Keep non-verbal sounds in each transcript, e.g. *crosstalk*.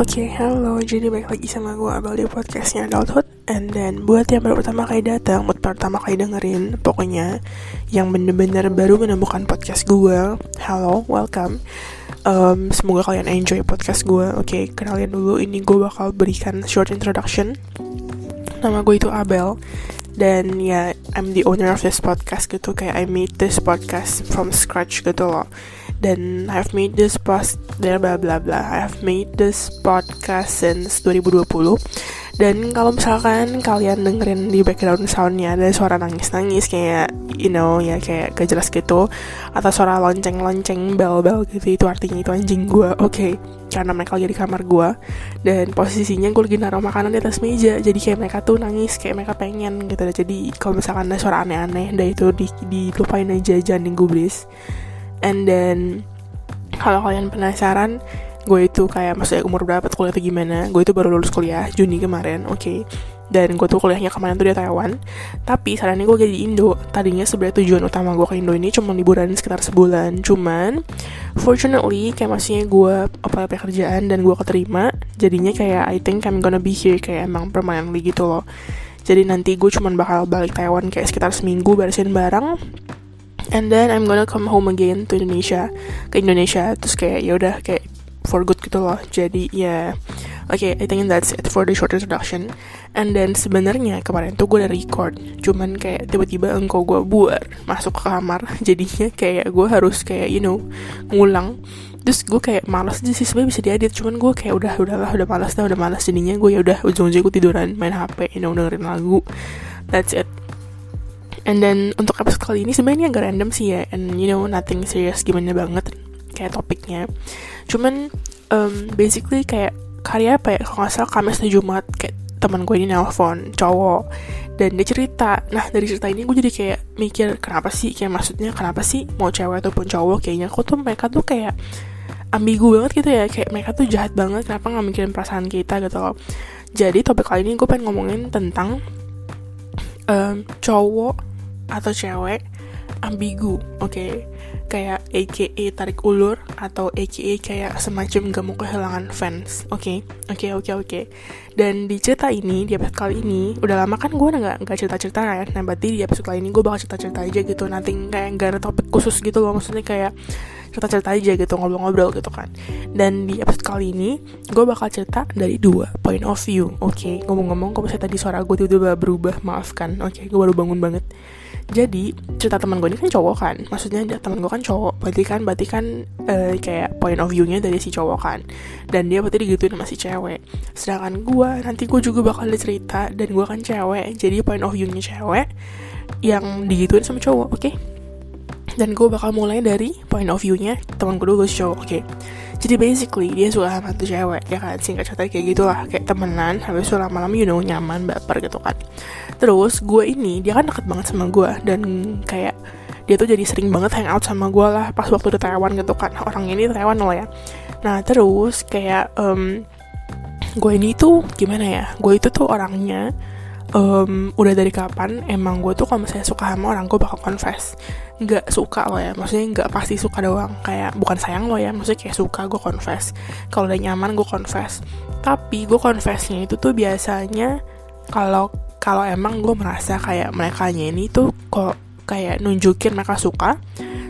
Oke, halo. Jadi balik lagi sama gue Abel di podcastnya Adulthood. And then buat yang baru pertama kali datang, buat pertama kali dengerin, pokoknya yang bener-bener baru menemukan podcast gue, halo, welcome. Um, semoga kalian enjoy podcast gue. Oke, kenalin dulu. Ini gue bakal berikan short introduction. Nama gue itu Abel. Dan ya, I'm the owner of this podcast gitu. Kayak I made this podcast from scratch gitu loh dan I've made this post bla bla bla bla. I've made this podcast since 2020 dan kalau misalkan kalian dengerin di background soundnya ada suara nangis-nangis kayak you know ya kayak gak jelas gitu. Atau suara lonceng-lonceng bel-bel gitu. Itu artinya itu anjing gue oke okay. karena mereka lagi di kamar gue dan posisinya gue lagi naruh makanan di atas meja. Jadi kayak mereka tuh nangis kayak mereka pengen gitu. Jadi kalau misalkan ada suara aneh-aneh dah itu di, dilupain aja jangan digubris and then kalau kalian penasaran gue itu kayak maksudnya umur berapa kuliah atau gimana gue itu baru lulus kuliah Juni kemarin oke okay. dan gue tuh kuliahnya kemarin tuh di Taiwan. Tapi ini gue jadi di Indo. Tadinya sebenarnya tujuan utama gue ke Indo ini cuma liburan sekitar sebulan. Cuman fortunately kayak maksudnya gue apa pekerjaan dan gue keterima jadinya kayak I think I'm gonna be here kayak emang permanently gitu loh. Jadi nanti gue cuma bakal balik Taiwan kayak sekitar seminggu beresin barang and then I'm gonna come home again to Indonesia ke Indonesia. Terus kayak ya udah kayak for good gitu loh. Jadi ya yeah. oke okay, I think that's it for the short introduction. And then sebenarnya kemarin tuh gue udah record. Cuman kayak tiba-tiba engkau gue buat masuk ke kamar. *laughs* Jadinya kayak gue harus kayak you know ngulang. Terus gue kayak malas aja sih sebenarnya bisa diedit. Cuman gue kayak udah udahlah udah malas dah udah malas jadinya gue ya udah ujung-ujung gue tiduran main hp you know dengerin lagu. That's it And then untuk episode kali ini sebenarnya agak random sih ya, and you know nothing serious gimana banget kayak topiknya. Cuman um, basically kayak karya apa ya? Kalau nggak salah Kamis atau Jumat kayak teman gue ini nelpon cowok dan dia cerita. Nah dari cerita ini gue jadi kayak mikir kenapa sih? Kayak maksudnya kenapa sih mau cewek ataupun cowok kayaknya kok tuh mereka tuh kayak ambigu banget gitu ya. Kayak mereka tuh jahat banget kenapa nggak mikirin perasaan kita gitu loh. Jadi topik kali ini gue pengen ngomongin tentang um, cowok atau cewek ambigu, oke? Okay? Kayak AKA tarik ulur atau AKA kayak semacam gak mau kehilangan fans, oke? Okay? Oke, okay, oke, okay, oke. Okay. Dan di cerita ini, di episode kali ini, udah lama kan gue nggak nggak cerita-cerita kan? Nah, berarti di episode kali ini gue bakal cerita-cerita aja gitu, nanti kayak nggak ada topik khusus gitu loh, maksudnya kayak cerita-cerita aja gitu ngobrol-ngobrol gitu kan dan di episode kali ini gue bakal cerita dari dua point of view oke okay? ngomong-ngomong kalau misalnya tadi suara gue tiba-tiba berubah maafkan oke okay, gue baru bangun banget jadi cerita teman gue ini kan cowok kan. Maksudnya teman gue kan cowok. Berarti kan berarti kan uh, kayak point of view-nya dari si cowok kan. Dan dia berarti digituin sama si cewek. Sedangkan gue nanti gue juga bakal ada cerita dan gue kan cewek. Jadi point of view-nya cewek yang digituin sama cowok oke? Okay? dan gue bakal mulai dari point of view-nya teman gue dulu si cowok oke? okay? Jadi basically dia suka sama tuh cewek ya kan? Singkat cerita kayak gitulah. Kayak temenan habis itu lama-lama you know nyaman baper gitu kan. Terus gue ini dia kan deket banget sama gue dan kayak dia tuh jadi sering banget hangout sama gue lah pas waktu di Taiwan gitu kan. Orang ini Taiwan loh ya. Nah terus kayak um, gue ini tuh gimana ya? Gue itu tuh orangnya um, udah dari kapan emang gue tuh kalau misalnya suka sama orang gue bakal confess nggak suka lo ya. Maksudnya nggak pasti suka doang. Kayak bukan sayang lo ya maksudnya kayak suka gue confess. Kalau udah nyaman gue confess. Tapi gue confessnya itu tuh biasanya kalau kalau emang gue merasa kayak mereka ini tuh kok kayak nunjukin mereka suka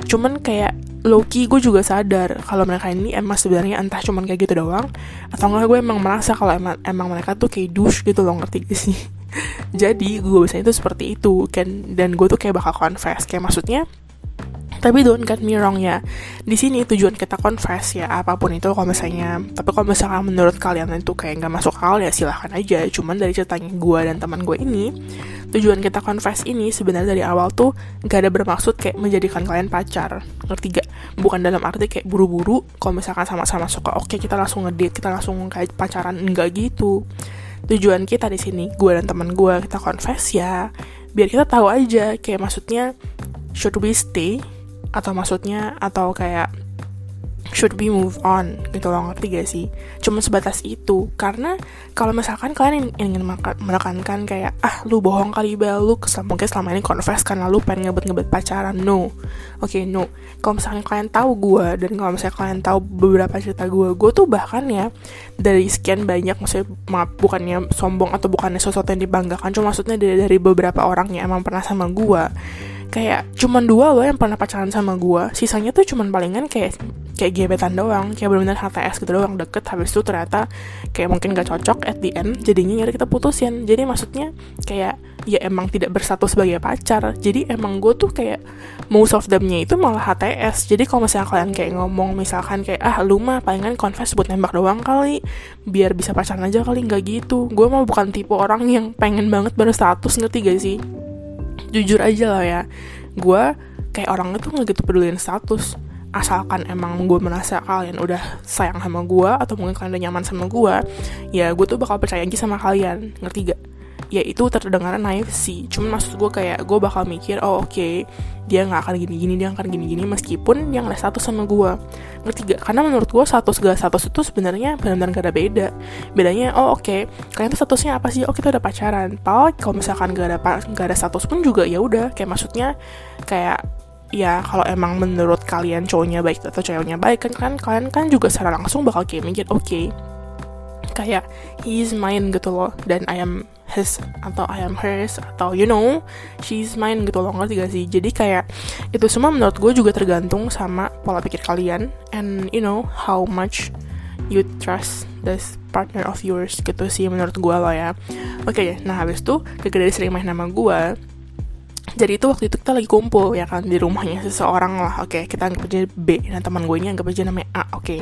cuman kayak Loki gue juga sadar kalau mereka ini emang sebenarnya entah cuman kayak gitu doang atau enggak gue emang merasa kalau emang, emang mereka tuh kayak douche gitu loh ngerti gak sih? *laughs* Jadi gue biasanya itu seperti itu kan. Dan gue tuh kayak bakal confess. Kayak maksudnya tapi don't get me wrong ya. Di sini tujuan kita confess ya apa pun itu kalau misalnya. Tapi kalau misalnya menurut kalian itu kayak nggak masuk akal ya silahkan aja. Cuman dari ceritanya gue dan teman gue ini tujuan kita confess ini sebenarnya dari awal tuh gak ada bermaksud kayak menjadikan kalian pacar. Ngerti gak bukan dalam arti kayak buru-buru kalau misalkan sama-sama suka oke okay, kita langsung ngedate kita langsung kayak pacaran enggak gitu. Tujuan kita di sini gue dan teman gue kita confess ya biar kita tahu aja kayak maksudnya should we stay atau maksudnya atau kayak should we move on? Gitu loh ngerti gak sih? Cuma sebatas itu. Karena kalau misalkan kalian ingin menekankan kayak ah lu bohong kali bel. Lu kesel mungkin selama ini confess karena lu pengen ngebet-ngebet pacaran. No. Oke okay, no. Kalau misalnya kalian tahu gue dan kalau misalnya kalian tahu beberapa cerita gue gue tuh bahkan ya dari sekian banyak maksudnya maaf bukannya sombong atau bukannya sesuatu yang dibanggakan cuma maksudnya dari, dari beberapa orang yang emang pernah sama gue kayak cuman dua loh yang pernah pacaran sama gue sisanya tuh cuman palingan kayak kayak gebetan doang. Kayak benar-benar HTS gitu doang deket. Habis itu ternyata kayak mungkin gak cocok at the end jadinya ya kita putusin. Jadi maksudnya kayak ya emang tidak bersatu sebagai pacar. Jadi emang gue tuh kayak most of themnya itu malah HTS jadi kalau misalnya kalian kayak ngomong misalkan kayak ah lu mah palingan confess buat nembak doang kali. Biar bisa pacaran aja kali. Nggak gitu. Gue mah bukan tipe orang yang pengen banget baru status ngerti gak sih jujur aja lah ya. Gue kayak orangnya tuh nggak gitu peduliin status. Asalkan emang gue merasa kalian udah sayang sama gue atau mungkin kalian udah nyaman sama gue ya gue tuh bakal percaya aja sama kalian. Ngerti gak ya itu terdengar naif sih. Cuman maksud gue kayak gue bakal mikir oh oke okay, dia nggak akan gini-gini dia akan gini-gini meskipun yang ada status sama gue ngerti gak karena menurut gue status gak status itu sebenarnya benar-benar gak ada beda. Bedanya oh oke okay, kalian tuh statusnya apa sih? Oh kita udah pacaran. Paul kalau misalkan gak ada gak ada status pun juga ya udah. Kayak maksudnya kayak ya kalau emang menurut kalian cowoknya baik atau ceweknya baik kan kan kalian kan juga secara langsung bakal kayak mikir oke okay, kayak he is mine gitu loh. Dan I am his atau I am hers atau you know she's mine gitu loh. Ngerti gak sih? Jadi kayak itu semua menurut gue juga tergantung sama pola pikir kalian. And you know how much you trust this partner of yours gitu sih menurut gue loh ya. Oke okay, nah habis itu gara-gara sering main nama gue jadi itu waktu itu kita lagi kumpul ya kan di rumahnya seseorang lah. Oke okay, kita anggap aja B. Nah teman gue ini anggap aja namanya A oke. okay.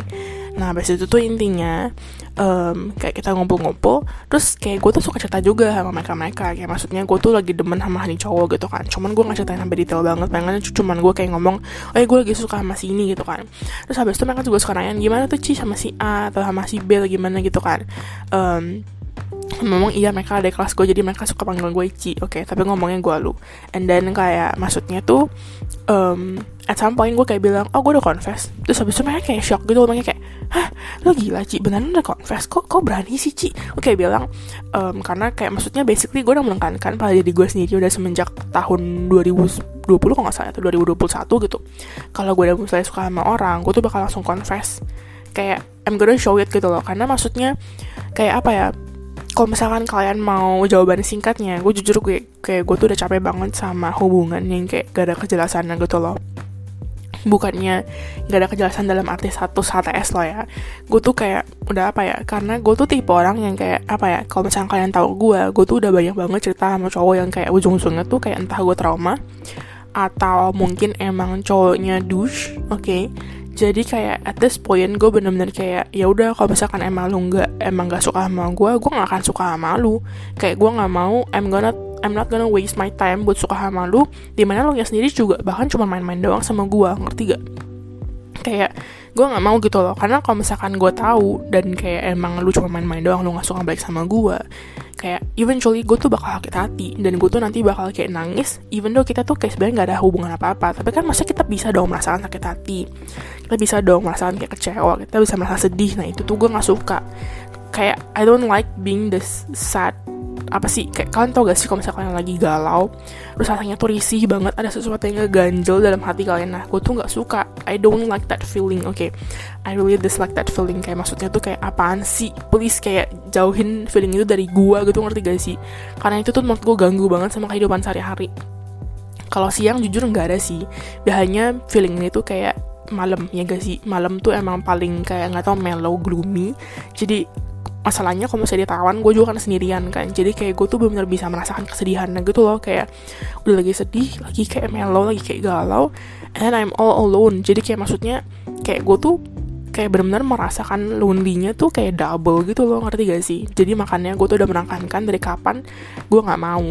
Nah habis itu tuh intinya um, kayak kita ngumpul-ngumpul terus kayak gue tuh suka cerita juga sama mereka-mereka. Kayak maksudnya gue tuh lagi demen sama nih cowok gitu kan. Cuman gue gak ceritain sampai detail banget. Pengen cuman gue kayak ngomong oh ya gue lagi suka sama si ini gitu kan. Terus habis itu mereka juga suka nanya gimana tuh Ci sama si A atau sama si B lagi gimana? Gitu kan. Um, ngomong iya mereka ada kelas gue jadi mereka suka panggil gue Ici oke okay, tapi ngomongnya gue lu. And then kayak maksudnya tuh um, at some point gue kayak bilang oh gue udah confess. Terus habis itu mereka kayak shock gitu makanya kayak hah lo gila Ci beneran udah confess? Kok kok berani sih Ci? Oke okay, bilang um, karena kayak maksudnya basically gue udah menekankan pada diri gue sendiri udah semenjak tahun 2020 kalau nggak salah atau 2021 gitu. Kalau gue udah mulai suka sama orang gue tuh bakal langsung confess. Kayak I'm gonna show it gitu loh. Karena maksudnya kayak apa ya kalau misalkan kalian mau jawaban singkatnya gue jujur gue kayak gue tuh udah capek banget sama hubungan yang kayak gak ada kejelasan gitu loh bukannya gak ada kejelasan dalam arti satu HTS loh ya gue tuh kayak udah apa ya karena gue tuh tipe orang yang kayak apa ya kalau misalnya kalian tahu gue gue tuh udah banyak banget cerita sama cowok yang kayak ujung-ujungnya tuh kayak entah gue trauma atau mungkin emang cowoknya douche oke okay? jadi kayak at this point gue bener-bener kayak ya udah kalau misalkan emang lu nggak emang nggak suka sama gue gue nggak akan suka sama lu kayak gue nggak mau I'm gonna I'm not gonna waste my time buat suka sama lu di mana lu sendiri juga bahkan cuma main-main doang sama gue ngerti gak kayak gue nggak mau gitu loh karena kalau misalkan gue tahu dan kayak emang lu cuma main-main doang lu nggak suka balik sama gue kayak eventually gue tuh bakal sakit hati dan gue tuh nanti bakal kayak nangis even though kita tuh kayak sebenarnya nggak ada hubungan apa-apa tapi kan masa kita bisa dong merasakan sakit hati kita bisa dong merasakan kayak kecewa kita bisa merasa sedih nah itu tuh gue nggak suka. Kayak I don't like being this sad apa sih? Kayak kalian tau gak sih kalau misalnya kalian lagi galau terus rasanya tuh risih banget ada sesuatu yang ngeganjel dalam hati kalian. Nah gue tuh nggak suka. I don't like that feeling oke okay? I really dislike that feeling. Kayak maksudnya tuh kayak apaan sih? Please kayak jauhin feeling itu dari gue gitu ngerti gak sih? Karena itu tuh menurut gue ganggu banget sama kehidupan sehari-hari. Kalau siang jujur nggak ada sih. Biasanya feeling ini tuh kayak malam ya gak sih? Malam tuh emang paling kayak nggak tau mellow gloomy. Jadi masalahnya kalau misalnya ditawan gue juga kan sendirian kan. Jadi kayak gue tuh benar-benar bisa merasakan kesedihan gitu loh. Kayak udah lagi sedih lagi kayak mellow lagi kayak galau and I'm all alone. Jadi kayak maksudnya kayak gue tuh kayak benar-benar merasakan lonely-nya tuh kayak double gitu loh. Ngerti gak sih? Jadi makanya gue tuh udah menekankan dari kapan gue nggak mau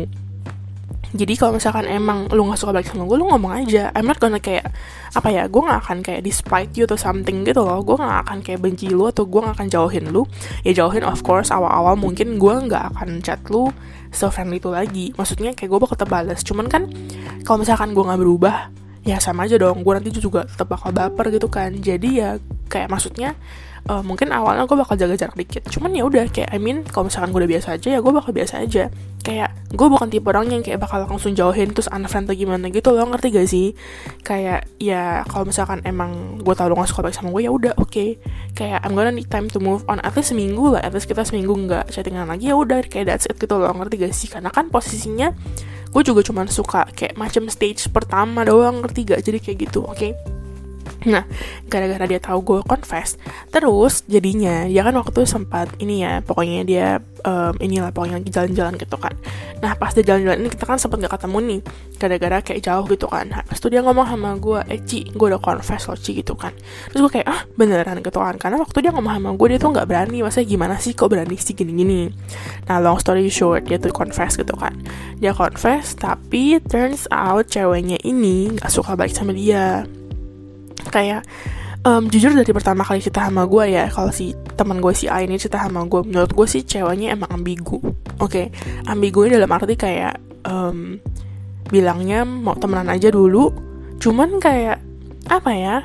jadi kalau misalkan emang lu gak suka balik sama gue lu ngomong aja. I'm not gonna kayak apa ya gue gak akan kayak despite you atau something gitu loh. Gue gak akan kayak benci lu atau gue gak akan jauhin lu. Ya jauhin of course awal-awal mungkin gue gak akan chat lu so friendly itu lagi. Maksudnya kayak gue bakal tetap balas cuman kan kalau misalkan gue gak berubah ya sama aja dong. Gue nanti juga tetap bakal baper gitu kan. Jadi ya kayak maksudnya uh, mungkin awalnya gue bakal jaga jarak dikit. Cuman ya udah kayak I mean kalau misalkan gue udah biasa aja ya gue bakal biasa aja. Kayak gue bukan tipe orang yang kayak bakal langsung jauhin terus unfriend atau gimana gitu loh ngerti gak sih? Kayak ya kalau misalkan emang gue tau lo gak suka sama gue ya udah oke. Okay. kayak I'm gonna need time to move on at least seminggu lah at least kita seminggu nggak chattingan lagi ya udah kayak that's it gitu loh ngerti gak sih? Karena kan posisinya gue juga cuma suka kayak macam stage pertama doang ngerti gak? Jadi kayak gitu oke. okay? Nah, gara-gara dia tahu gue confess, terus jadinya ya kan waktu itu sempat ini ya, pokoknya dia um, inilah pokoknya lagi jalan-jalan gitu kan. Nah, pas dia jalan-jalan ini kita kan sempat gak ketemu nih, gara-gara kayak jauh gitu kan. Nah, itu dia ngomong sama gue, eh Ci, gue udah confess loh Ci gitu kan. Terus gue kayak, ah beneran gitu kan, karena waktu dia ngomong sama gue dia tuh nggak berani, maksudnya gimana sih kok berani sih gini-gini. Nah, long story short, dia tuh confess gitu kan. Dia confess, tapi turns out ceweknya ini gak suka baik sama dia kayak um, jujur dari pertama kali cerita sama gue ya kalau si teman gue si A ini cerita sama gue menurut gue sih ceweknya emang ambigu oke okay? ambigu ini dalam arti kayak um, bilangnya mau temenan aja dulu cuman kayak apa ya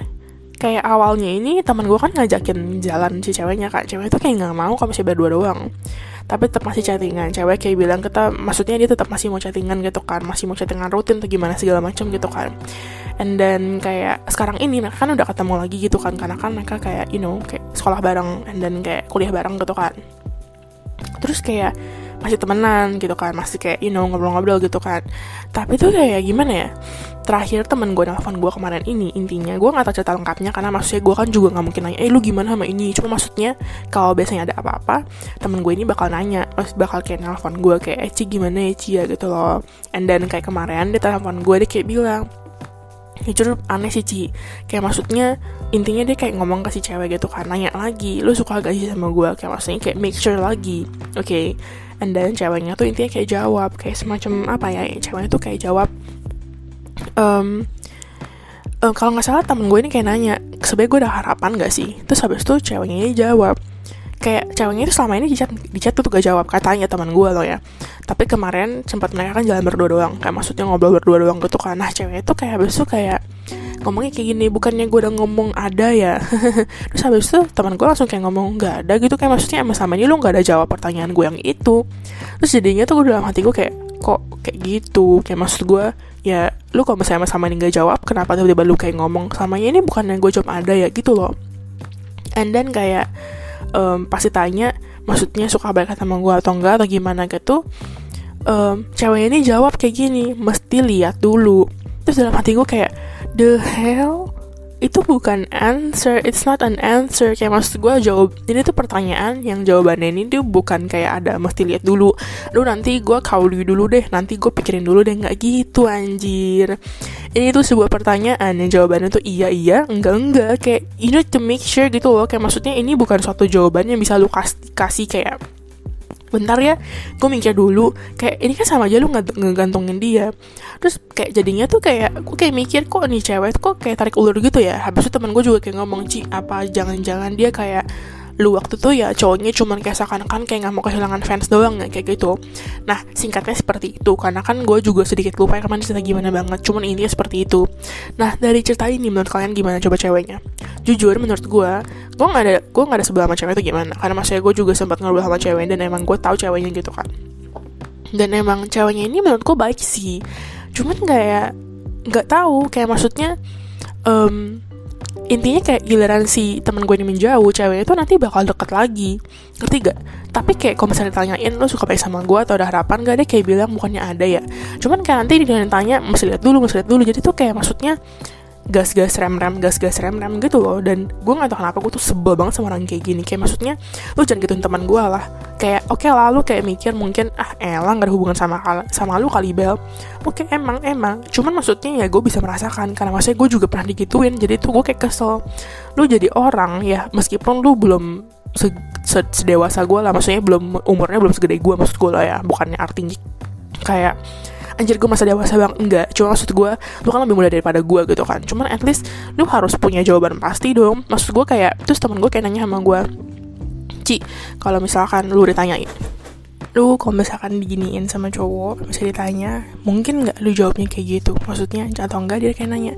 kayak awalnya ini teman gue kan ngajakin jalan si ceweknya kak cewek itu kayak nggak mau kalau masih berdua doang tapi tetap masih chattingan. Cewek kayak bilang kita maksudnya dia tetap masih mau chattingan gitu kan. Masih mau chattingan rutin atau gimana segala macam gitu kan. And then kayak sekarang ini mereka kan udah ketemu lagi gitu kan. Karena kan mereka kayak you know kayak sekolah bareng and then kayak kuliah bareng gitu kan. Terus kayak masih temenan gitu kan masih kayak you know ngobrol-ngobrol gitu kan. Tapi tuh kayak gimana ya terakhir temen gue nelfon gue kemarin ini intinya gue nggak tahu cerita lengkapnya karena maksudnya gue kan juga nggak mungkin nanya eh lu gimana sama ini? Cuma maksudnya kalau biasanya ada apa-apa temen gue ini bakal nanya terus bakal kayak nelfon gue kayak eh, gimana ya Ci? Ya gitu loh. And then kayak kemarin dia telepon gue dia kayak bilang jujur aneh sih Ci. Kayak maksudnya intinya dia kayak ngomong ke si cewek gitu kan nanya lagi lu suka gak sih sama gue kayak maksudnya kayak make sure lagi oke. And then ceweknya tuh intinya kayak jawab kayak semacam apa ya ceweknya tuh kayak jawab um, um, kalau nggak salah temen gue ini kayak nanya sebenernya gue ada harapan gak sih? Terus habis itu ceweknya ini jawab kayak ceweknya itu selama ini di chat di chat tuh gak jawab katanya teman gue loh ya. Tapi kemarin sempat mereka kan jalan berdua doang kayak maksudnya ngobrol berdua doang gitu kan. Nah cewek itu kayak habis itu kayak ngomongnya kayak gini bukannya gue udah ngomong ada ya? *laughs* Terus habis itu teman gue langsung kayak ngomong nggak ada gitu. Kayak maksudnya emang sama ini lu nggak ada jawab pertanyaan gue yang itu. Terus jadinya tuh gue dalam hati gue kayak kok kayak gitu? Kayak maksud gue ya lu kalau misalnya sama ini nggak jawab kenapa tiba-tiba lu kayak ngomong sama ini bukan yang gue jawab ada ya? Gitu loh. And then kayak um, pasti tanya maksudnya suka balik sama gue atau enggak atau gimana? Gitu. Um, ceweknya ini jawab kayak gini mesti lihat dulu. Terus dalam hati gue kayak the hell itu bukan answer, it's not an answer. Kayak maksud gue jawab, ini tuh pertanyaan yang jawabannya ini tuh bukan kayak ada mesti lihat dulu. Lu nanti gue kauli dulu deh, nanti gue pikirin dulu deh, nggak gitu anjir. Ini tuh sebuah pertanyaan yang jawabannya tuh iya iya, enggak enggak. Kayak you need to make sure gitu loh. Kayak maksudnya ini bukan suatu jawaban yang bisa lu kasih, kasih kayak bentar ya gue mikir dulu kayak ini kan sama aja lu nggak ngegantungin dia. Terus kayak jadinya tuh kayak gue kayak mikir kok nih cewek kok kayak tarik ulur gitu ya? Habis itu teman gue juga kayak ngomong Ci apa jangan-jangan dia kayak lu waktu tuh ya cowoknya cuman kayak seakan-akan kayak nggak mau kehilangan fans doang ya kayak gitu. Nah singkatnya seperti itu karena kan gue juga sedikit lupa ya kemarin cerita gimana banget cuman intinya seperti itu. Nah dari cerita ini menurut kalian gimana coba ceweknya? Jujur menurut gue gue nggak ada gue nggak ada sebelah sama cewek itu gimana karena maksudnya gue juga sempat ngobrol sama cewek dan emang gue tahu ceweknya gitu kan. Dan emang ceweknya ini menurut gue baik sih cuman kayak nggak tahu kayak maksudnya um, intinya kayak giliran si temen gue ini menjauh cewek itu nanti bakal deket lagi. Ngerti gak? Tapi kayak kalau misalnya ditanyain lo suka baik sama gue atau ada harapan gak? Deh kayak bilang bukannya ada ya. Cuman kayak nanti dia tanya mesti lihat dulu mesti lihat dulu. Jadi tuh kayak maksudnya gas-gas rem-rem gas-gas rem-rem gitu loh. Dan gue gak tau kenapa gue tuh sebel banget sama orang kayak gini. Kayak maksudnya lu jangan gituin teman gue lah. Kayak oke okay lah lu kayak mikir mungkin ah elang gak ada hubungan sama sama lu kali bel. Oke okay, emang emang. Cuman maksudnya ya gue bisa merasakan. Karena maksudnya gue juga pernah digituin. Jadi tuh gue kayak kesel. Lu jadi orang ya meskipun lu belum se -se sedewasa gue lah. Maksudnya belum umurnya belum segede gue maksud gue lah ya. Bukannya artinya kayak anjir gue masa dewasa bang enggak. Cuma maksud gue lu kan lebih muda daripada gue gitu kan. Cuman at least lu harus punya jawaban pasti dong. Maksud gue kayak terus temen gue kayak nanya sama gue Ci kalau misalkan lu ditanyain lu kalau misalkan diginiin sama cowok bisa ditanya mungkin nggak lu jawabnya kayak gitu. Maksudnya atau enggak dia kayak nanya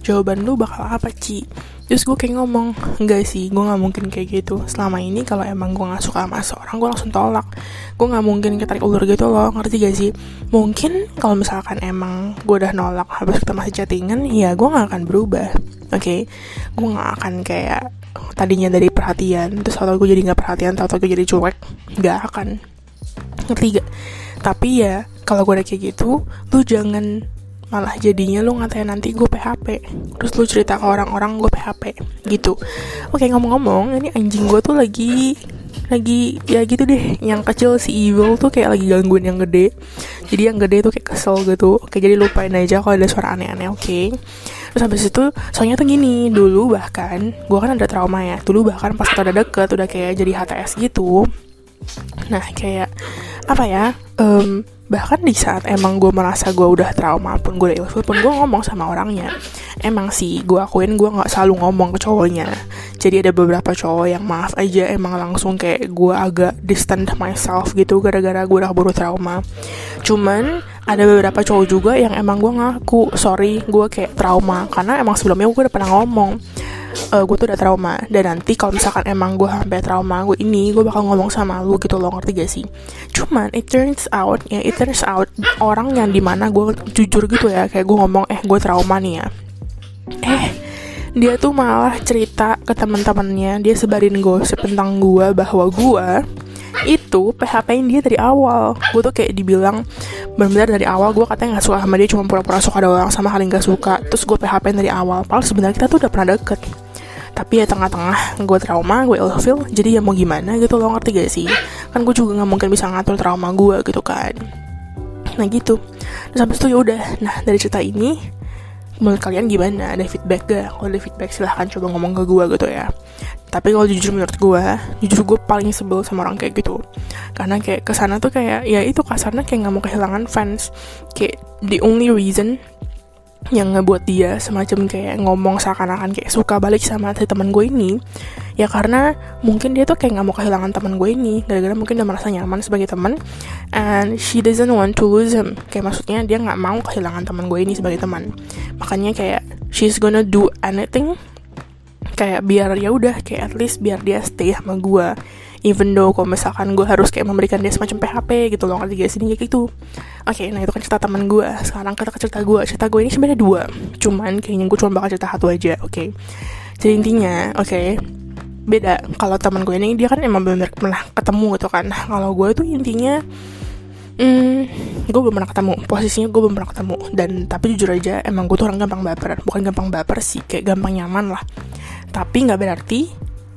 jawaban lu bakal apa Ci? Terus gue kayak ngomong enggak sih gue nggak mungkin kayak gitu. Selama ini kalau emang gue nggak suka sama seorang gue langsung tolak. Gue nggak mungkin ketarik ulur gitu loh ngerti gak sih? Mungkin kalau misalkan emang gue udah nolak habis kita masih chattingan ya gue nggak akan berubah oke? Okay? gue nggak akan kayak tadinya dari perhatian terus atau gue jadi nggak perhatian atau gue jadi cuek nggak akan ngerti gak tapi ya kalau gue udah kayak gitu lu jangan malah jadinya lu ngatain nanti gue PHP terus lu cerita ke orang-orang gue PHP gitu. Oke ngomong-ngomong ini anjing gue tuh lagi lagi ya gitu deh. Yang kecil si evil tuh kayak lagi gangguin yang gede. Jadi yang gede tuh kayak kesel gitu. Oke jadi lupain aja kalau ada suara aneh-aneh oke? Okay? terus habis itu soalnya tuh gini dulu bahkan gue kan ada trauma ya. Dulu bahkan pas kita udah deket udah kayak jadi HTS gitu nah kayak apa ya um, bahkan di saat emang gue merasa gue udah trauma pun gue udah ilfil pun gue ngomong sama orangnya. Emang sih gue akuin gue nggak selalu ngomong ke cowoknya. Jadi ada beberapa cowok yang maaf aja emang langsung kayak gue agak distant myself gitu gara-gara gue udah buru trauma. Cuman ada beberapa cowok juga yang emang gue ngaku sorry gue kayak trauma. Karena emang sebelumnya gue udah pernah ngomong uh, gue tuh udah trauma. Dan nanti kalau misalkan emang gue sampai trauma gue ini gue bakal ngomong sama lu gitu loh ngerti gak sih? Cuman it turns out ya it turns out orang yang di mana gue jujur gitu ya kayak gue ngomong eh gue trauma nih ya. Eh dia tuh malah cerita ke teman-temannya dia sebarin gosip tentang gue bahwa gue itu PHP-in dia dari awal. Gue tuh kayak dibilang benar-benar dari awal gue katanya nggak suka sama dia cuma pura-pura suka doang sama hal yang gak suka. Terus gue PHP-in dari awal. Padahal sebenarnya kita tuh udah pernah deket tapi ya tengah-tengah gue trauma gue ilfil jadi ya mau gimana gitu lo ngerti gak sih? Kan gue juga nggak mungkin bisa ngatur trauma gue gitu kan. Nah gitu. Terus habis itu ya udah. Nah dari cerita ini menurut kalian gimana? Ada feedback gak? Kalau ada feedback silahkan coba ngomong ke gue gitu ya. Tapi kalau jujur menurut gue jujur gue paling sebel sama orang kayak gitu. Karena kayak ke sana tuh kayak ya itu kasarnya kayak nggak mau kehilangan fans. Kayak the only reason yang ngebuat dia semacam kayak ngomong seakan-akan kayak suka balik sama si teman gue ini ya karena mungkin dia tuh kayak nggak mau kehilangan teman gue ini gara-gara mungkin dia merasa nyaman sebagai teman and she doesn't want to lose him. Kayak maksudnya dia nggak mau kehilangan teman gue ini sebagai teman. Makanya kayak she's gonna do anything kayak biar ya udah kayak at least biar dia stay sama gue even though kalau misalkan gue harus kayak memberikan dia semacam PHP gitu loh ngerti gak sih? Kayak gitu. Oke okay, nah itu kan cerita teman gue sekarang kita ke cerita gue cerita gue ini sebenarnya dua. Cuman kayaknya gue cuma bakal cerita satu aja oke? Okay? jadi intinya oke okay, beda. Kalau teman gue ini dia kan emang benar pernah ketemu gitu kan. Nah, kalau gue tuh intinya Hmm, gue belum pernah ketemu. Posisinya gue belum pernah ketemu. Dan tapi jujur aja emang gue tuh orang gampang baper. Bukan gampang baper sih kayak gampang nyaman lah. Tapi nggak berarti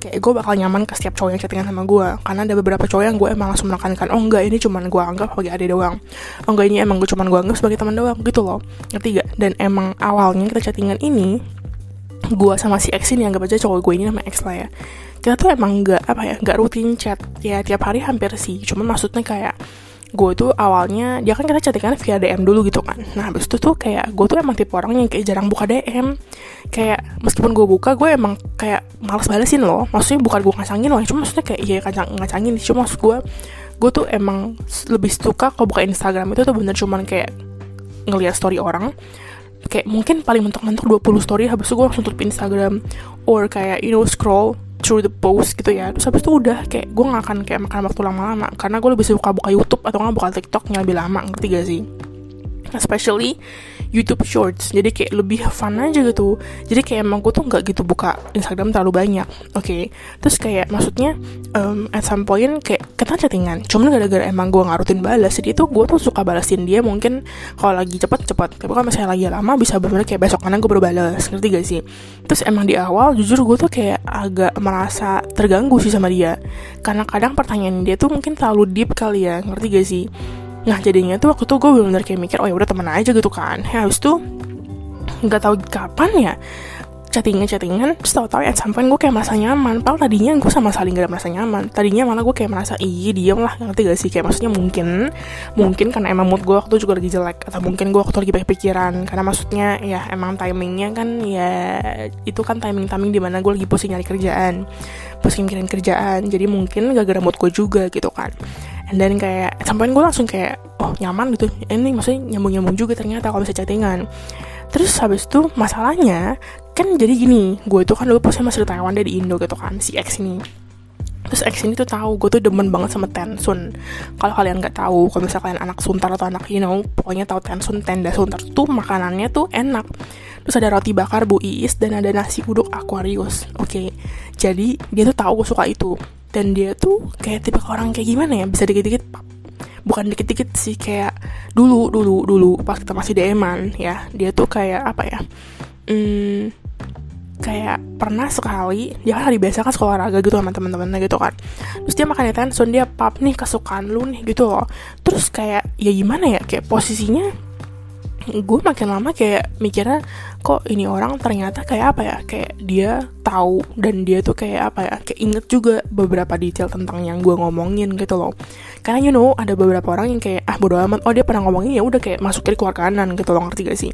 kayak gue bakal nyaman ke setiap cowok yang chattingan sama gue karena ada beberapa cowok yang gue emang langsung menekankan oh enggak ini cuman gue anggap sebagai adik doang. Oh enggak ini emang gue cuman gue anggap sebagai teman doang. Gitu loh. Ngerti gak dan emang awalnya kita chattingan ini gue sama si X ini anggap aja cowok gue ini nama X lah ya. Kita tuh emang nggak apa ya nggak rutin chat. Ya tiap hari hampir sih. Cuman maksudnya kayak gue tuh awalnya dia kan kita chattingan via DM dulu gitu kan. Nah habis itu tuh kayak gue tuh emang tipe orang yang kayak jarang buka DM kayak meskipun gue buka gue emang kayak males balesin loh. Maksudnya bukan gue ngacangin loh cuma maksudnya kayak iya ngacang ngacangin. Cuma maksud gue gue tuh emang lebih suka kalau buka Instagram itu tuh bener cuman kayak ngeliat story orang. Kayak mungkin paling mentok-mentok 20 story habis itu gue langsung tutup Instagram. Or kayak you know scroll through the post gitu ya. Terus habis itu udah kayak gue gak akan kayak makan waktu lama-lama. Karena gue lebih suka buka YouTube atau nggak buka TikTok yang lebih lama ngerti gak sih? Especially YouTube Shorts. Jadi kayak lebih fun aja gitu. Jadi kayak emang gue tuh nggak gitu buka Instagram terlalu banyak. Oke. Okay? terus kayak maksudnya um, at some point kayak kita chattingan. Cuman gara-gara emang gue nggak rutin balas jadi itu gue tuh suka balasin dia mungkin kalau lagi cepet cepet tapi kalau misalnya lagi lama bisa bener kayak besok kanan gue baru balas. Ngerti gak sih? Terus emang di awal jujur gue tuh kayak agak merasa terganggu sih sama dia. Karena kadang pertanyaan dia tuh mungkin terlalu deep kali ya. Ngerti gak sih Nah jadinya tuh waktu tuh gue bener-bener kayak mikir oh ya udah temen aja gitu kan. Ya habis tuh nggak tahu kapan ya chattingan chattingan terus tau tau some point gue kayak merasa nyaman. Padahal tadinya gue sama saling gak merasa nyaman. Tadinya malah gue kayak merasa iya diem lah ngerti gak sih? Kayak maksudnya mungkin mungkin karena emang mood gue waktu juga lagi jelek atau mungkin gue waktu lagi banyak pikiran karena maksudnya ya emang timingnya kan ya itu kan timing timing di mana gue lagi pusing nyari kerjaan pusing mikirin kerjaan. Jadi mungkin gak gara mood gue juga gitu kan then kayak sampai gue langsung kayak oh nyaman gitu. Ini maksudnya nyambung nyambung juga ternyata kalau bisa chattingan. Terus habis itu masalahnya kan jadi gini gue itu kan dulu posnya masih di Taiwan dia di Indo gitu kan si X ini. Terus X ini tuh tahu gue tuh demen banget sama Tensun kalau kalian nggak tahu kalau misalnya kalian anak Suntar atau anak you know pokoknya tahu Tensun tenda Suntar tuh makanannya tuh enak. Terus ada roti bakar Bu Iis dan ada nasi uduk Aquarius oke. Okay. jadi dia tuh tahu gue suka itu dan dia tuh kayak tipe orang kayak gimana ya? Bisa dikit-dikit bukan dikit-dikit sih kayak dulu dulu dulu pas kita masih deman ya dia tuh kayak apa ya? Hmm, kayak pernah sekali dia kan hari biasa kan sekolah olahraga gitu sama teman-temannya gitu kan. Terus dia makan tension dia pap nih kesukaan lu nih gitu loh. Terus kayak ya gimana ya? Kayak posisinya gue makin lama kayak mikirnya kok ini orang ternyata kayak apa ya? Kayak dia tahu dan dia tuh kayak apa ya? Kayak inget juga beberapa detail tentang yang gue ngomongin gitu loh. Karena you know ada beberapa orang yang kayak ah bodo amat. Oh dia pernah ngomongin ya udah kayak masuk ke keluar kanan gitu loh ngerti gak sih?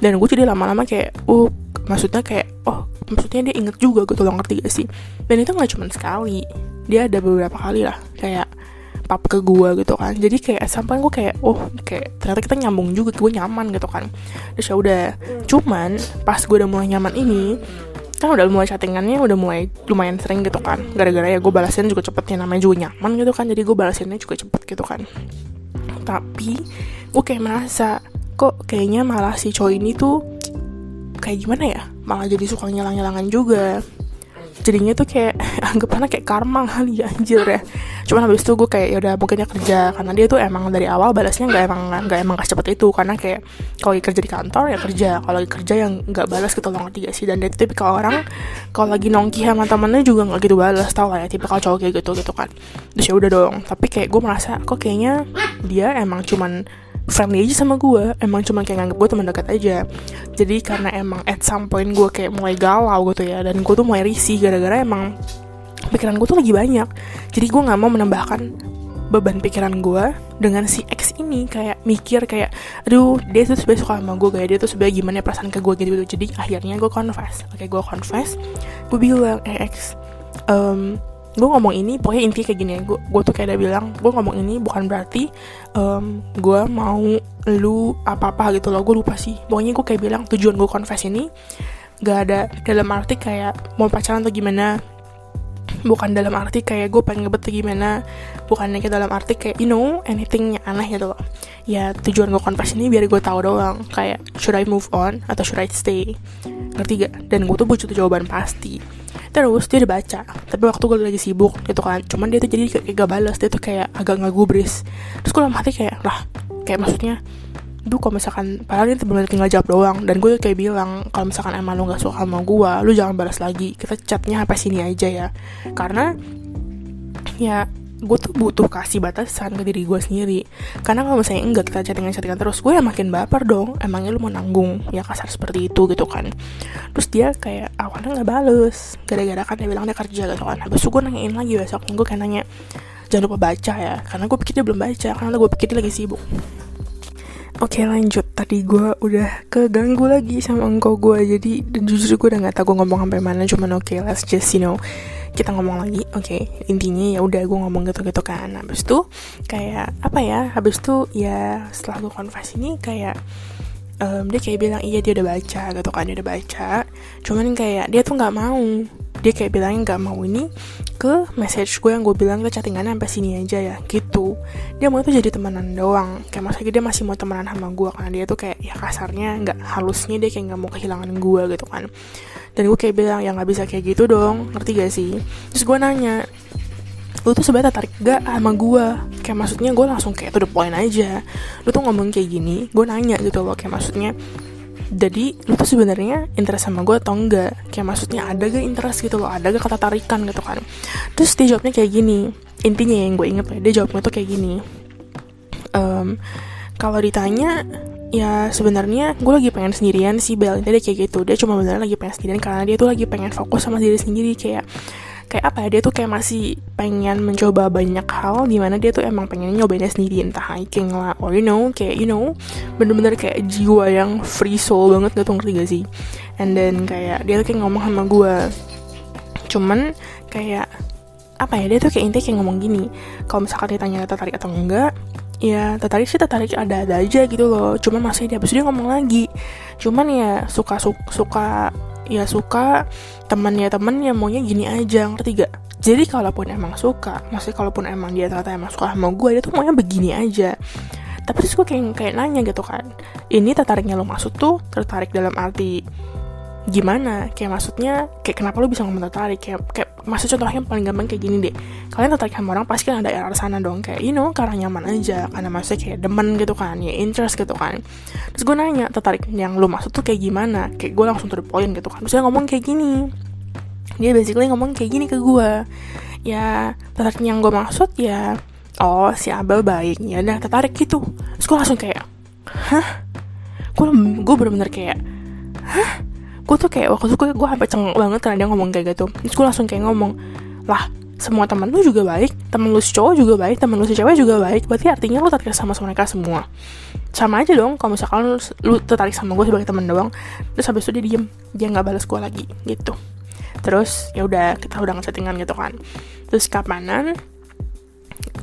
Dan gue jadi lama-lama kayak uh maksudnya kayak oh maksudnya dia inget juga gitu loh ngerti gak sih? Dan itu nggak cuma sekali. Dia ada beberapa kali lah kayak pap ke gue gitu kan. Jadi kayak sampai gue kayak oh kayak ternyata kita nyambung juga gue nyaman gitu kan. Terus ya udah. Cuman pas gue udah mulai nyaman ini kan udah mulai chattingannya udah mulai lumayan sering gitu kan. Gara-gara ya gue balasin juga cepet ya namanya juga nyaman gitu kan. Jadi gue balasinnya juga cepet gitu kan. Tapi gue kayak merasa kok kayaknya malah si cowok ini tuh kayak gimana ya? Malah jadi suka ngilang-ngilangan juga jadinya tuh kayak *laughs* anggapannya kayak karma kali ya anjir ya. Cuman habis itu gue kayak ya udah mungkinnya kerja. Karena dia tuh emang dari awal balasnya nggak emang nggak emang cepet itu. Karena kayak kalau lagi kerja di kantor ya kerja. Kalau lagi kerja yang nggak balas gitu loh ngerti gak sih? Dan dia tuh kalau orang kalau lagi nongki sama temennya juga nggak gitu balas tau lah ya tipe kalau cowok kayak gitu gitu kan. Terus ya udah dong. Tapi kayak gue merasa kok kayaknya dia emang cuman friendly aja sama gue emang cuma kayak nganggep gue teman dekat aja. Jadi karena emang at some point gue kayak mulai galau gitu ya dan gue tuh mulai risih gara-gara emang pikiran gue tuh lagi banyak. Jadi gue nggak mau menambahkan beban pikiran gue dengan si X ini. Kayak mikir kayak aduh dia tuh sebenernya suka sama gue kayak dia tuh sebenernya gimana perasaan ke gue gitu gitu jadi akhirnya gue confess. Oke gue confess. Gue bilang eh X um, gue ngomong ini pokoknya inti kayak gini ya. Gue gue tuh kayak udah bilang gue ngomong ini bukan berarti um, gue mau lu apa apa gitu loh. Gue lupa sih. Pokoknya gue kayak bilang tujuan gue confess ini gak ada dalam arti kayak mau pacaran atau gimana. Bukan dalam arti kayak gue pengen ngebet gimana. Bukan kayak dalam arti kayak you know anything yang aneh gitu loh ya tujuan gue confess ini biar gue tahu doang kayak should I move on atau should I stay? Ngerti gak? Dan gue tuh butuh jawaban pasti. Terus dia udah baca tapi waktu gue lagi sibuk gitu kan. Cuman dia tuh jadi kayak gak balas dia tuh kayak agak nggak gubris terus gue lama hati kayak lah kayak maksudnya duh kalau misalkan padahal dia benar tinggal jawab doang. Dan gue kayak bilang kalau misalkan emang lo nggak suka sama gue lu jangan balas lagi. Kita chatnya apa sini aja ya. Karena ya gue tuh butuh kasih batasan ke diri gue sendiri. Karena kalau misalnya enggak kita chattingan chattingan terus gue ya makin baper dong. Emangnya lu mau nanggung ya kasar seperti itu gitu kan. Terus dia kayak awalnya nggak bales. Gara-gara kan dia bilang dia kerja gitu kan. Habis itu gue nanyain lagi besok gue kayak nanya jangan lupa baca ya. Karena gue pikir dia belum baca karena gue pikir dia lagi sibuk. Oke lanjut. Tadi gue udah keganggu lagi sama engkau gue Jadi jujur gue udah gak tau gue ngomong sampai mana Cuman oke okay, let's just you know kita ngomong lagi oke. Okay, intinya ya udah gue ngomong gitu gitu kan. Habis itu kayak apa ya habis itu ya setelah gue konfes ini kayak um, dia kayak bilang iya dia udah baca gitu kan dia udah baca. Cuman kayak dia tuh nggak mau dia kayak bilangnya nggak mau ini ke message gue yang gue bilang kita chattingannya sampai sini aja ya gitu. Dia mau tuh jadi temenan doang. Kayak masa dia masih mau temenan sama gue karena dia tuh kayak ya kasarnya nggak halusnya dia kayak nggak mau kehilangan gue gitu kan. Dan gue kayak bilang ya nggak bisa kayak gitu dong. Ngerti gak sih? Terus gue nanya lu tuh sebenarnya tertarik gak sama gue? Kayak maksudnya gue langsung kayak to the point aja. Lu tuh ngomong kayak gini gue nanya gitu loh. Kayak maksudnya jadi lu tuh sebenarnya interest sama gue atau enggak? Kayak maksudnya ada gak interest gitu loh? Ada gak kata tarikan gitu kan? Terus dia jawabnya kayak gini. Intinya yang gue inget ya dia jawabnya tuh kayak gini. Um, kalau ditanya ya sebenarnya gue lagi pengen sendirian sih Bel. Dia kayak gitu. Dia cuma beneran lagi pengen sendirian karena dia tuh lagi pengen fokus sama diri sendiri. Kayak kayak apa ya dia tuh kayak masih pengen mencoba banyak hal di mana dia tuh emang pengen nyobainnya sendiri entah hiking lah or you know kayak you know bener-bener kayak jiwa yang free soul banget gitu ngerti gak sih? And then kayak dia tuh kayak ngomong sama gue cuman kayak apa ya dia tuh kayak intinya kayak ngomong gini kalau misalkan ditanya tertarik atau enggak ya tertarik sih tertarik ada-ada aja gitu loh. Cuman masih dia habis dia ngomong lagi. Cuman ya suka, suka ya suka teman ya teman ya maunya gini aja ngerti gak? Jadi kalaupun emang suka maksudnya kalaupun emang dia ternyata emang suka sama gue dia tuh maunya begini aja. Tapi terus gue kayak kayak nanya gitu kan ini tertariknya lo maksud tuh tertarik dalam arti gimana? Kayak maksudnya kayak kenapa lo bisa ngomong tertarik? Kayak kayak maksud contohnya paling gampang kayak gini deh. Kalian tertarik sama orang pasti kan ada arah sana dong. Kayak you know karena nyaman aja. Karena maksudnya kayak demen gitu kan ya interest gitu kan. Terus gue nanya tertarik yang lo maksud tuh kayak gimana? Kayak gue langsung to the gitu kan. Terus ngomong kayak gini. Dia basically ngomong kayak gini ke gue ya tertarik yang gue maksud ya oh si Abel baik. Ya udah tertarik gitu. Terus gue langsung kayak hah? Gue gue bener-bener kayak hah gue tuh kayak waktu itu gue gue sampai cengeng banget karena dia ngomong kayak gitu. Terus gue langsung kayak ngomong lah semua teman lu juga baik temen lu si cowok juga baik temen lu si cewek juga baik. Berarti artinya lu tertarik sama mereka semua. Sama aja dong kalau misalkan lu, lu tertarik sama gue sebagai temen doang terus habis itu dia diem dia nggak balas gue lagi gitu. Terus ya udah kita udah ngesettingan gitu kan. Terus kapanan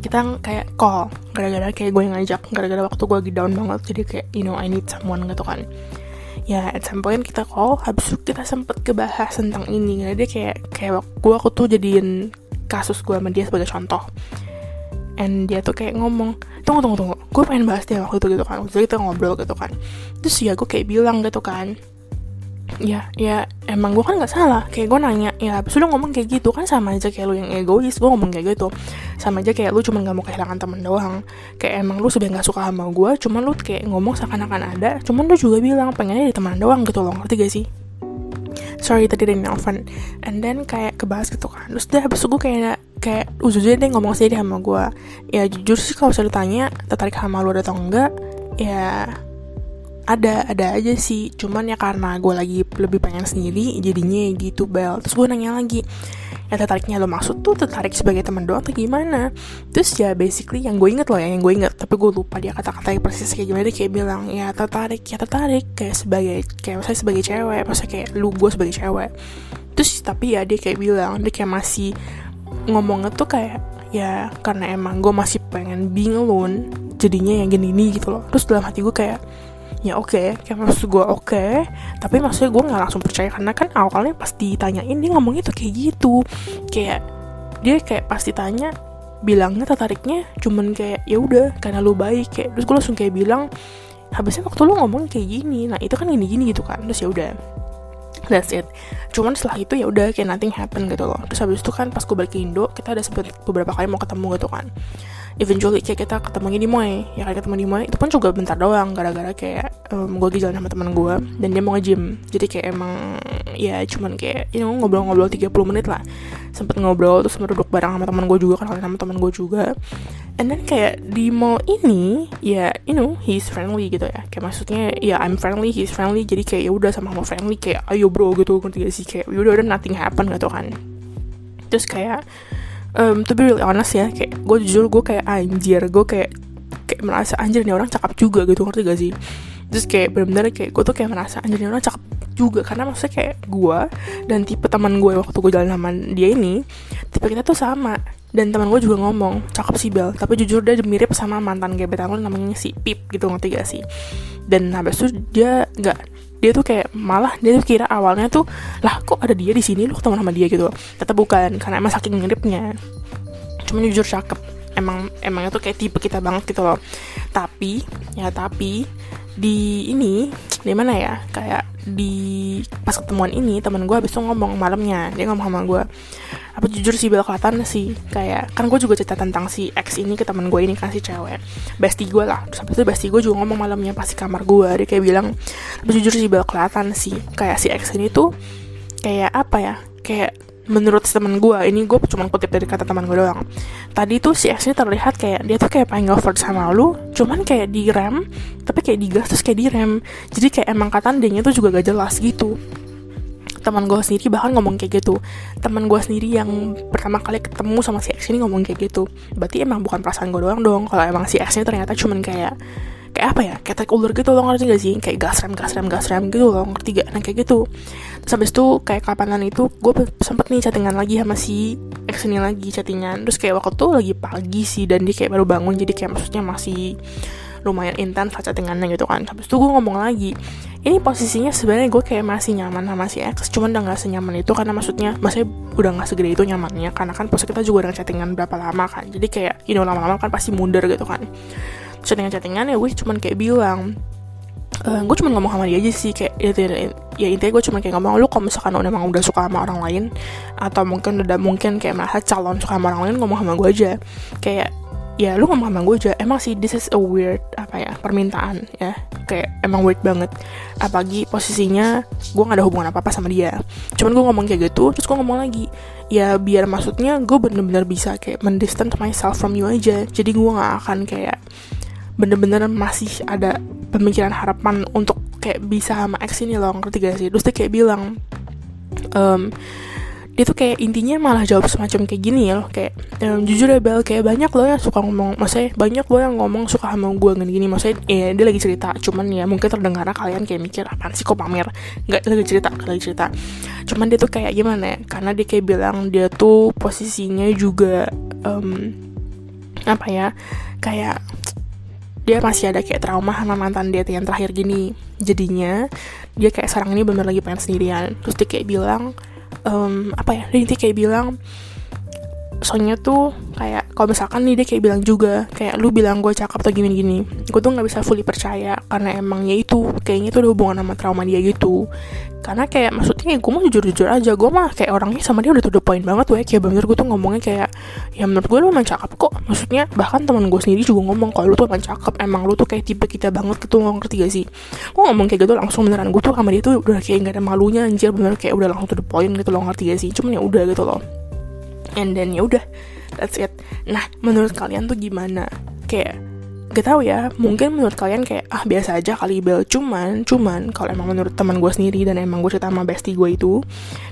kita kayak call gara-gara kayak gue yang ngajak gara-gara waktu gue lagi down banget jadi kayak you know I need someone gitu kan ya at some point kita call habis itu kita sempet kebahas tentang ini. Karena dia kayak kayak gue aku tuh jadiin kasus gue sama dia sebagai contoh. And dia tuh kayak ngomong tunggu tunggu tunggu. Gue pengen bahas dia waktu itu gitu kan. Jadi kita ngobrol gitu kan. Terus ya gue kayak bilang gitu kan ya ya emang gue kan nggak salah. Kayak gue nanya ya sudah ngomong kayak gitu kan sama aja kayak lu yang egois gue ngomong kayak gitu. Sama aja kayak lu cuma nggak mau kehilangan temen doang. Kayak emang lu sudah nggak suka sama gue cuman lu kayak ngomong seakan-akan ada cuman lu juga bilang pengennya di teman doang gitu loh ngerti gak sih? Sorry tadi dari Nelvan and then kayak kebahas gitu kan. Terus dia habis itu gue kayak kayak ujujnya dia ngomong sendiri sama gue ya jujur sih kalau saya ditanya tertarik sama lu atau enggak ya ada ada aja sih. Cuman ya karena gue lagi lebih pengen sendiri jadinya gitu bel. Terus gue nanya lagi ya tertariknya lo maksud tuh tertarik sebagai teman doang atau gimana? Terus ya basically yang gue inget loh ya yang gue inget tapi gue lupa dia kata-kata persis kayak gimana. Dia kayak bilang ya tertarik ya tertarik. Kayak sebagai kayak saya sebagai cewek masa kayak lu gue sebagai cewek. Terus tapi ya dia kayak bilang dia kayak masih ngomongnya tuh kayak ya karena emang gue masih pengen being alone jadinya yang gini-gini gitu loh. Terus dalam hati gue kayak ya oke. Okay. kayak maksud gue oke. Okay, tapi maksudnya gue nggak langsung percaya karena kan awalnya pas ditanyain dia ngomongnya tuh kayak gitu. Kayak dia kayak pas ditanya bilangnya tertariknya cuman kayak ya udah karena lu baik. Kayak terus gue langsung kayak bilang habisnya waktu lu ngomong kayak gini nah itu kan gini gini gitu kan. Terus ya udah. That's it. Cuman setelah itu ya udah kayak nothing happen gitu loh. Terus habis itu kan pas gue balik ke Indo kita ada beberapa kali mau ketemu gitu kan eventually kayak kita ketemu di Moy ya kan ketemu di Moy itu pun juga bentar doang gara-gara kayak um, gue lagi jalan sama teman gue dan dia mau nge-gym. Jadi kayak emang ya cuman kayak you know ngobrol-ngobrol 30 menit lah. Sempet ngobrol terus duduk bareng sama teman gue juga kan sama teman gue juga. And then kayak di mall ini ya you know he's friendly gitu ya. Kayak maksudnya ya I'm friendly he's friendly. Jadi kayak ya udah sama sama friendly kayak ayo bro gitu ngerti gak sih? Kayak ya udah udah nothing happen gitu kan. Terus kayak um, to be really honest ya kayak gue jujur gue kayak anjir gue kayak kayak merasa anjir nih orang cakep juga gitu ngerti gak sih? Terus kayak bener-bener kayak gue tuh kayak merasa anjir nih orang cakep juga karena maksudnya kayak gue dan tipe teman gue waktu gue jalan sama dia ini tipe kita tuh sama. Dan teman gue juga ngomong cakep sih Bel. Tapi jujur dia mirip sama mantan gebetan lo namanya si Pip gitu ngerti gak sih? Dan habis itu dia nggak dia tuh kayak malah dia tuh kira awalnya tuh lah kok ada dia di sini? Lu ketemu sama dia gitu tetap bukan karena emang saking miripnya cuma jujur cakep emang emangnya tuh kayak tipe kita banget gitu loh. Tapi ya tapi di ini di mana ya kayak di pas ketemuan ini teman gue habis itu ngomong malamnya dia ngomong sama gue apa jujur sih bel kelihatan sih? Kayak kan gue juga cerita tentang si ex ini ke teman gue ini si cewek bestie gue lah. Terus habis itu bestie gue juga ngomong malamnya pas di kamar gue dia kayak bilang apa jujur sih bel kelihatan sih? Kayak si ex ini tuh kayak apa ya kayak menurut teman gue ini gue cuma kutip dari kata teman gue doang. Tadi tuh si ex ini terlihat kayak dia tuh kayak pengen over sama lu cuman kayak di rem tapi kayak digas terus kayak di rem. Jadi kayak emang kata dia tuh juga gak jelas gitu. Teman gue sendiri bahkan ngomong kayak gitu. Teman gue sendiri yang pertama kali ketemu sama si X ini ngomong kayak gitu. Berarti emang bukan perasaan gue doang dong kalau emang si X ini ternyata cuman kayak kayak apa ya kayak take ular gitu loh ngerti gak sih? Kayak gas rem gas rem gas rem gitu loh ngerti gak nah kayak gitu. Terus habis itu kayak kapanan itu gue sempet nih chattingan lagi sama si ex ini lagi chattingan. Terus kayak waktu itu lagi pagi sih dan dia kayak baru bangun jadi kayak maksudnya masih lumayan intens lah chattingannya gitu kan. Habis itu gue ngomong lagi ini posisinya sebenarnya gue kayak masih nyaman sama si ex cuman udah gak senyaman itu karena maksudnya maksudnya udah gak segede itu nyamannya karena kan posisi kita juga udah chattingan berapa lama kan. Jadi kayak you know lama-lama kan pasti mundur gitu kan chattingan-chattingan ya gue cuman kayak bilang uh, gue cuma ngomong sama dia aja sih kayak ya, ya, ya intinya gue cuma kayak ngomong lu kalau misalkan udah emang udah suka sama orang lain atau mungkin udah mungkin kayak merasa calon suka sama orang lain ngomong sama gue aja. Kayak ya lu ngomong sama gue aja emang sih this is a weird apa ya permintaan ya kayak emang weird banget. Apalagi posisinya gue gak ada hubungan apa apa sama dia. Cuman gue ngomong kayak gitu terus gue ngomong lagi ya biar maksudnya gue bener-bener bisa kayak mendistant myself from you aja jadi gue gak akan kayak bener-bener masih ada pemikiran harapan untuk kayak bisa sama ex ini loh ngerti gak sih? Terus dia kayak bilang um, dia tuh kayak intinya malah jawab semacam kayak gini ya loh kayak ehm, jujur ya Bel kayak banyak loh yang suka ngomong maksudnya banyak loh yang ngomong suka sama gue gini gini. Maksudnya ya dia lagi cerita cuman ya mungkin terdengar kalian kayak mikir apa sih kok pamer? Nggak lagi cerita lagi cerita. Cuman dia tuh kayak gimana ya karena dia kayak bilang dia tuh posisinya juga um, apa ya kayak dia masih ada kayak trauma sama mantan dia yang terakhir gini. Jadinya dia kayak sekarang ini bener lagi pengen sendirian. Terus dia kayak bilang um, apa ya? Dia kayak bilang soalnya tuh kayak kalau misalkan nih dia kayak bilang juga kayak lu bilang gue cakep atau gini gini gue tuh nggak bisa fully percaya karena emangnya itu kayaknya itu ada hubungan sama trauma dia gitu. Karena kayak maksudnya ya gue mah jujur jujur aja gue mah kayak orangnya sama dia udah tuh the point banget tuh ya kayak bener gue tuh ngomongnya kayak ya menurut gue lu emang cakep kok. Maksudnya bahkan teman gue sendiri juga ngomong kalau lu tuh emang cakep emang lu tuh kayak tipe kita banget gitu lo ngerti gak sih? Gue ngomong kayak gitu langsung beneran gue tuh sama dia tuh udah kayak gak ada malunya anjir. Bener kayak udah langsung tuh the point gitu lo ngerti gak sih? Cuman ya udah gitu loh and then ya udah that's it. Nah menurut kalian tuh gimana? Kayak gak tau ya mungkin menurut kalian kayak ah biasa aja kali bel. Cuman cuman kalau emang menurut teman gue sendiri dan emang gue cerita sama bestie gue itu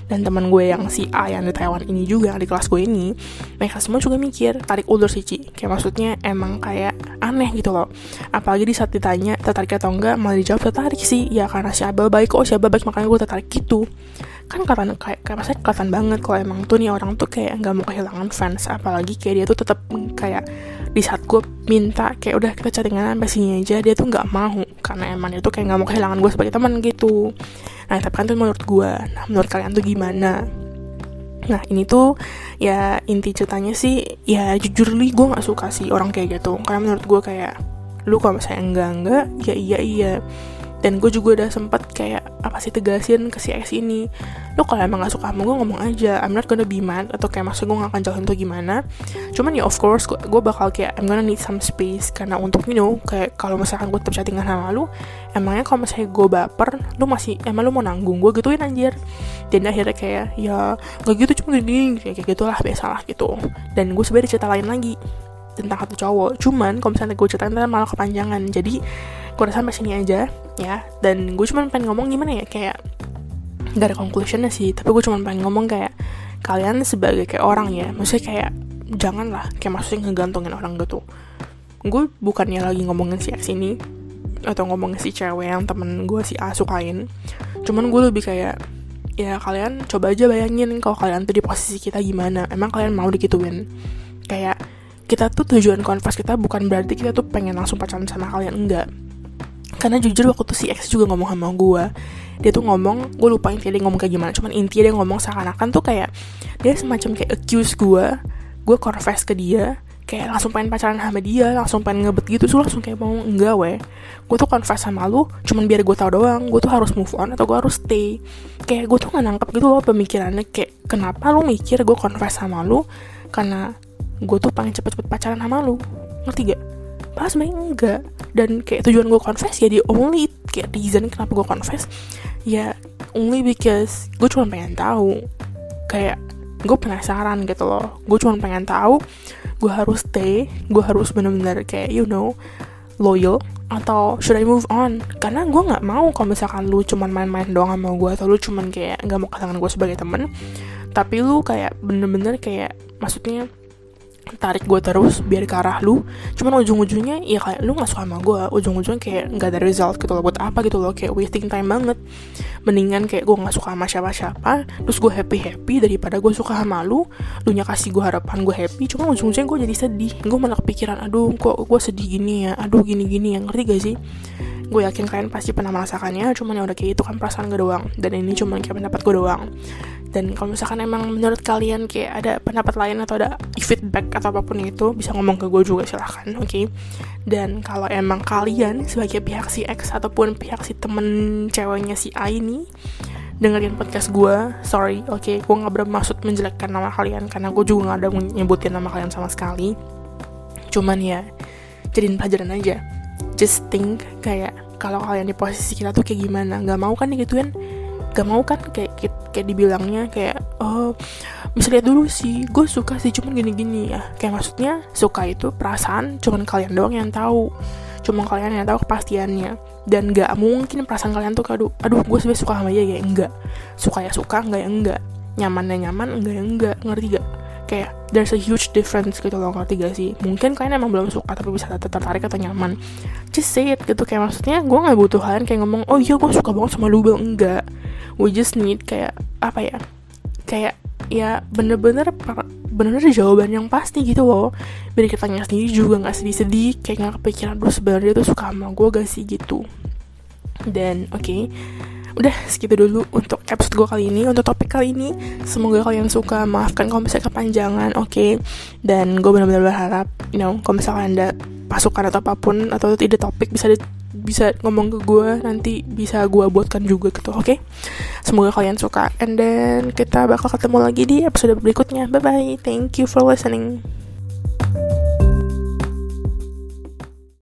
dan teman gue yang si A yang di Taiwan ini juga di kelas gue ini mereka semua juga mikir tarik ulur sih Ci. Kayak maksudnya emang kayak aneh gitu loh. Apalagi di saat ditanya tertarik atau enggak malah dijawab tertarik sih. Ya karena si Abel baik kok si Abel baik makanya gue tertarik gitu kan karena kayak kayak maksudnya kelihatan banget kalau emang tuh nih orang tuh kayak nggak mau kehilangan fans. Apalagi kayak dia tuh tetap kayak di saat gue minta kayak udah kita chattingan sampai sini aja dia tuh nggak mau. Karena emang dia tuh kayak nggak mau kehilangan gue sebagai teman gitu. Nah tapi kan tuh menurut gue nah menurut kalian tuh gimana? Nah ini tuh ya inti ceritanya sih ya jujur li gue nggak suka sih orang kayak gitu. Karena menurut gue kayak lu kalau misalnya enggak enggak ya iya iya dan gue juga udah sempet kayak apa sih tegasin ke si ex ini. Lo kalau emang gak suka sama gue ngomong aja. I'm not gonna be mad. Atau kayak maksud gue gak akan jauhin tuh gimana. Cuman ya of course gue, bakal kayak I'm gonna need some space. Karena untuk you know kayak kalau misalkan gue tetap chattingan sama lu emangnya kalau misalnya gue baper lu masih emang lu mau nanggung? Gue gituin anjir. Dan akhirnya kayak ya gak gitu cuma gini kayak gitulah biasalah gitu. Dan gue sebenarnya cerita lain lagi tentang satu cowok. Cuman kalau misalnya gue ceritain malah kepanjangan. Jadi gue udah sampai sini aja ya. Dan gue cuma pengen ngomong gimana ya kayak gak ada conclusionnya sih. Tapi gue cuma pengen ngomong kayak kalian sebagai kayak orang ya maksudnya kayak janganlah kayak maksudnya ngegantungin orang gitu. Gue bukannya lagi ngomongin si X ini atau ngomongin si cewek yang temen gue si A sukain. Cuman gue lebih kayak ya kalian coba aja bayangin kalau kalian tuh di posisi kita gimana. Emang kalian mau dikituin kita tuh tujuan konvers kita bukan berarti kita tuh pengen langsung pacaran sama kalian enggak. Karena jujur waktu tuh si X juga ngomong sama gue dia tuh ngomong gue lupa intinya dia ngomong kayak gimana cuman intinya dia ngomong seakan-akan tuh kayak dia semacam kayak accuse gue gue confess ke dia kayak langsung pengen pacaran sama dia langsung pengen ngebet gitu tuh langsung kayak mau enggak weh gue tuh confess sama lu cuman biar gue tau doang gue tuh harus move on atau gue harus stay. Kayak gue tuh nggak nangkep gitu loh pemikirannya kayak kenapa lu mikir gue confess sama lu karena gue tuh pengen cepet-cepet pacaran sama lu. Ngerti gak? pas sebenarnya enggak. Dan kayak tujuan gue confess ya di only kayak reason kenapa gue confess ya only because gue cuma pengen tahu. Kayak gue penasaran gitu loh. Gue cuma pengen tahu gue harus stay gue harus bener-bener kayak you know loyal atau should I move on? Karena gue nggak mau kalau misalkan lu cuman main-main doang sama gue atau lu cuman kayak nggak mau kehilangan gue sebagai temen. Tapi lu kayak bener-bener kayak maksudnya tarik gue terus biar ke arah lu. Cuman ujung-ujungnya ya kayak lu gak suka sama gue ujung-ujungnya kayak nggak ada result gitu loh. Buat apa gitu loh. Kayak wasting time banget. Mendingan kayak gue gak suka sama siapa-siapa. Terus gue happy happy daripada gue suka sama lu. Lu nya kasih gue harapan gue happy. Cuman ujung-ujungnya gue jadi sedih. Gue malah kepikiran aduh kok gue sedih gini ya? Aduh gini-gini ya. Ngerti gak sih? Gue yakin kalian pasti pernah merasakannya. Cuman ya udah kayak itu kan perasaan gue doang. Dan ini cuma kayak pendapat gue doang dan kalau misalkan emang menurut kalian kayak ada pendapat lain atau ada feedback atau apa pun itu bisa ngomong ke gue juga silahkan oke okay? dan kalau emang kalian sebagai pihak si X ataupun pihak si temen ceweknya si A ini dengerin podcast gue sorry oke okay? gue nggak bermaksud menjelekkan nama kalian karena gue juga nggak ada nyebutin nama kalian sama sekali cuman ya jadiin pelajaran aja just think kayak kalau kalian di posisi kita tuh kayak gimana nggak mau kan digituin gak mau kan kayak kayak dibilangnya kayak oh bisa lihat dulu sih gue suka sih cuman gini-gini ya. Kayak maksudnya suka itu perasaan cuman kalian doang yang tahu cuma kalian yang tahu kepastiannya. Dan gak mungkin perasaan kalian tuh aduh aduh gue sebenernya suka sama dia kayak enggak. Suka ya suka enggak ya enggak. Nyaman ya nyaman enggak ya enggak. Ngerti gak kayak there's a huge difference gitu loh ngerti gak sih? Mungkin kalian emang belum suka tapi bisa tertarik atau nyaman. Just say it gitu kayak maksudnya gue nggak butuh kalian kayak ngomong oh iya gue suka banget sama lu. Bang enggak. We just need kayak apa ya kayak ya bener-bener bener-bener jawaban yang pasti gitu loh. Biar kita nggak sendiri juga nggak sedih-sedih kayak nggak kepikiran terus sebenarnya tuh suka sama gue gak sih? gitu. Dan oke okay, udah segitu dulu untuk episode gue kali ini. Untuk topik kali ini semoga kalian suka. Maafkan kalau misalnya kepanjangan oke? Okay? dan gue benar-benar berharap you know kalau misalnya ada pasukan atau apa pun atau tidak topik bisa di, bisa ngomong ke gue nanti bisa gue buatkan juga gitu oke? Okay? semoga kalian suka. And then kita bakal ketemu lagi di episode berikutnya. Bye bye thank you for listening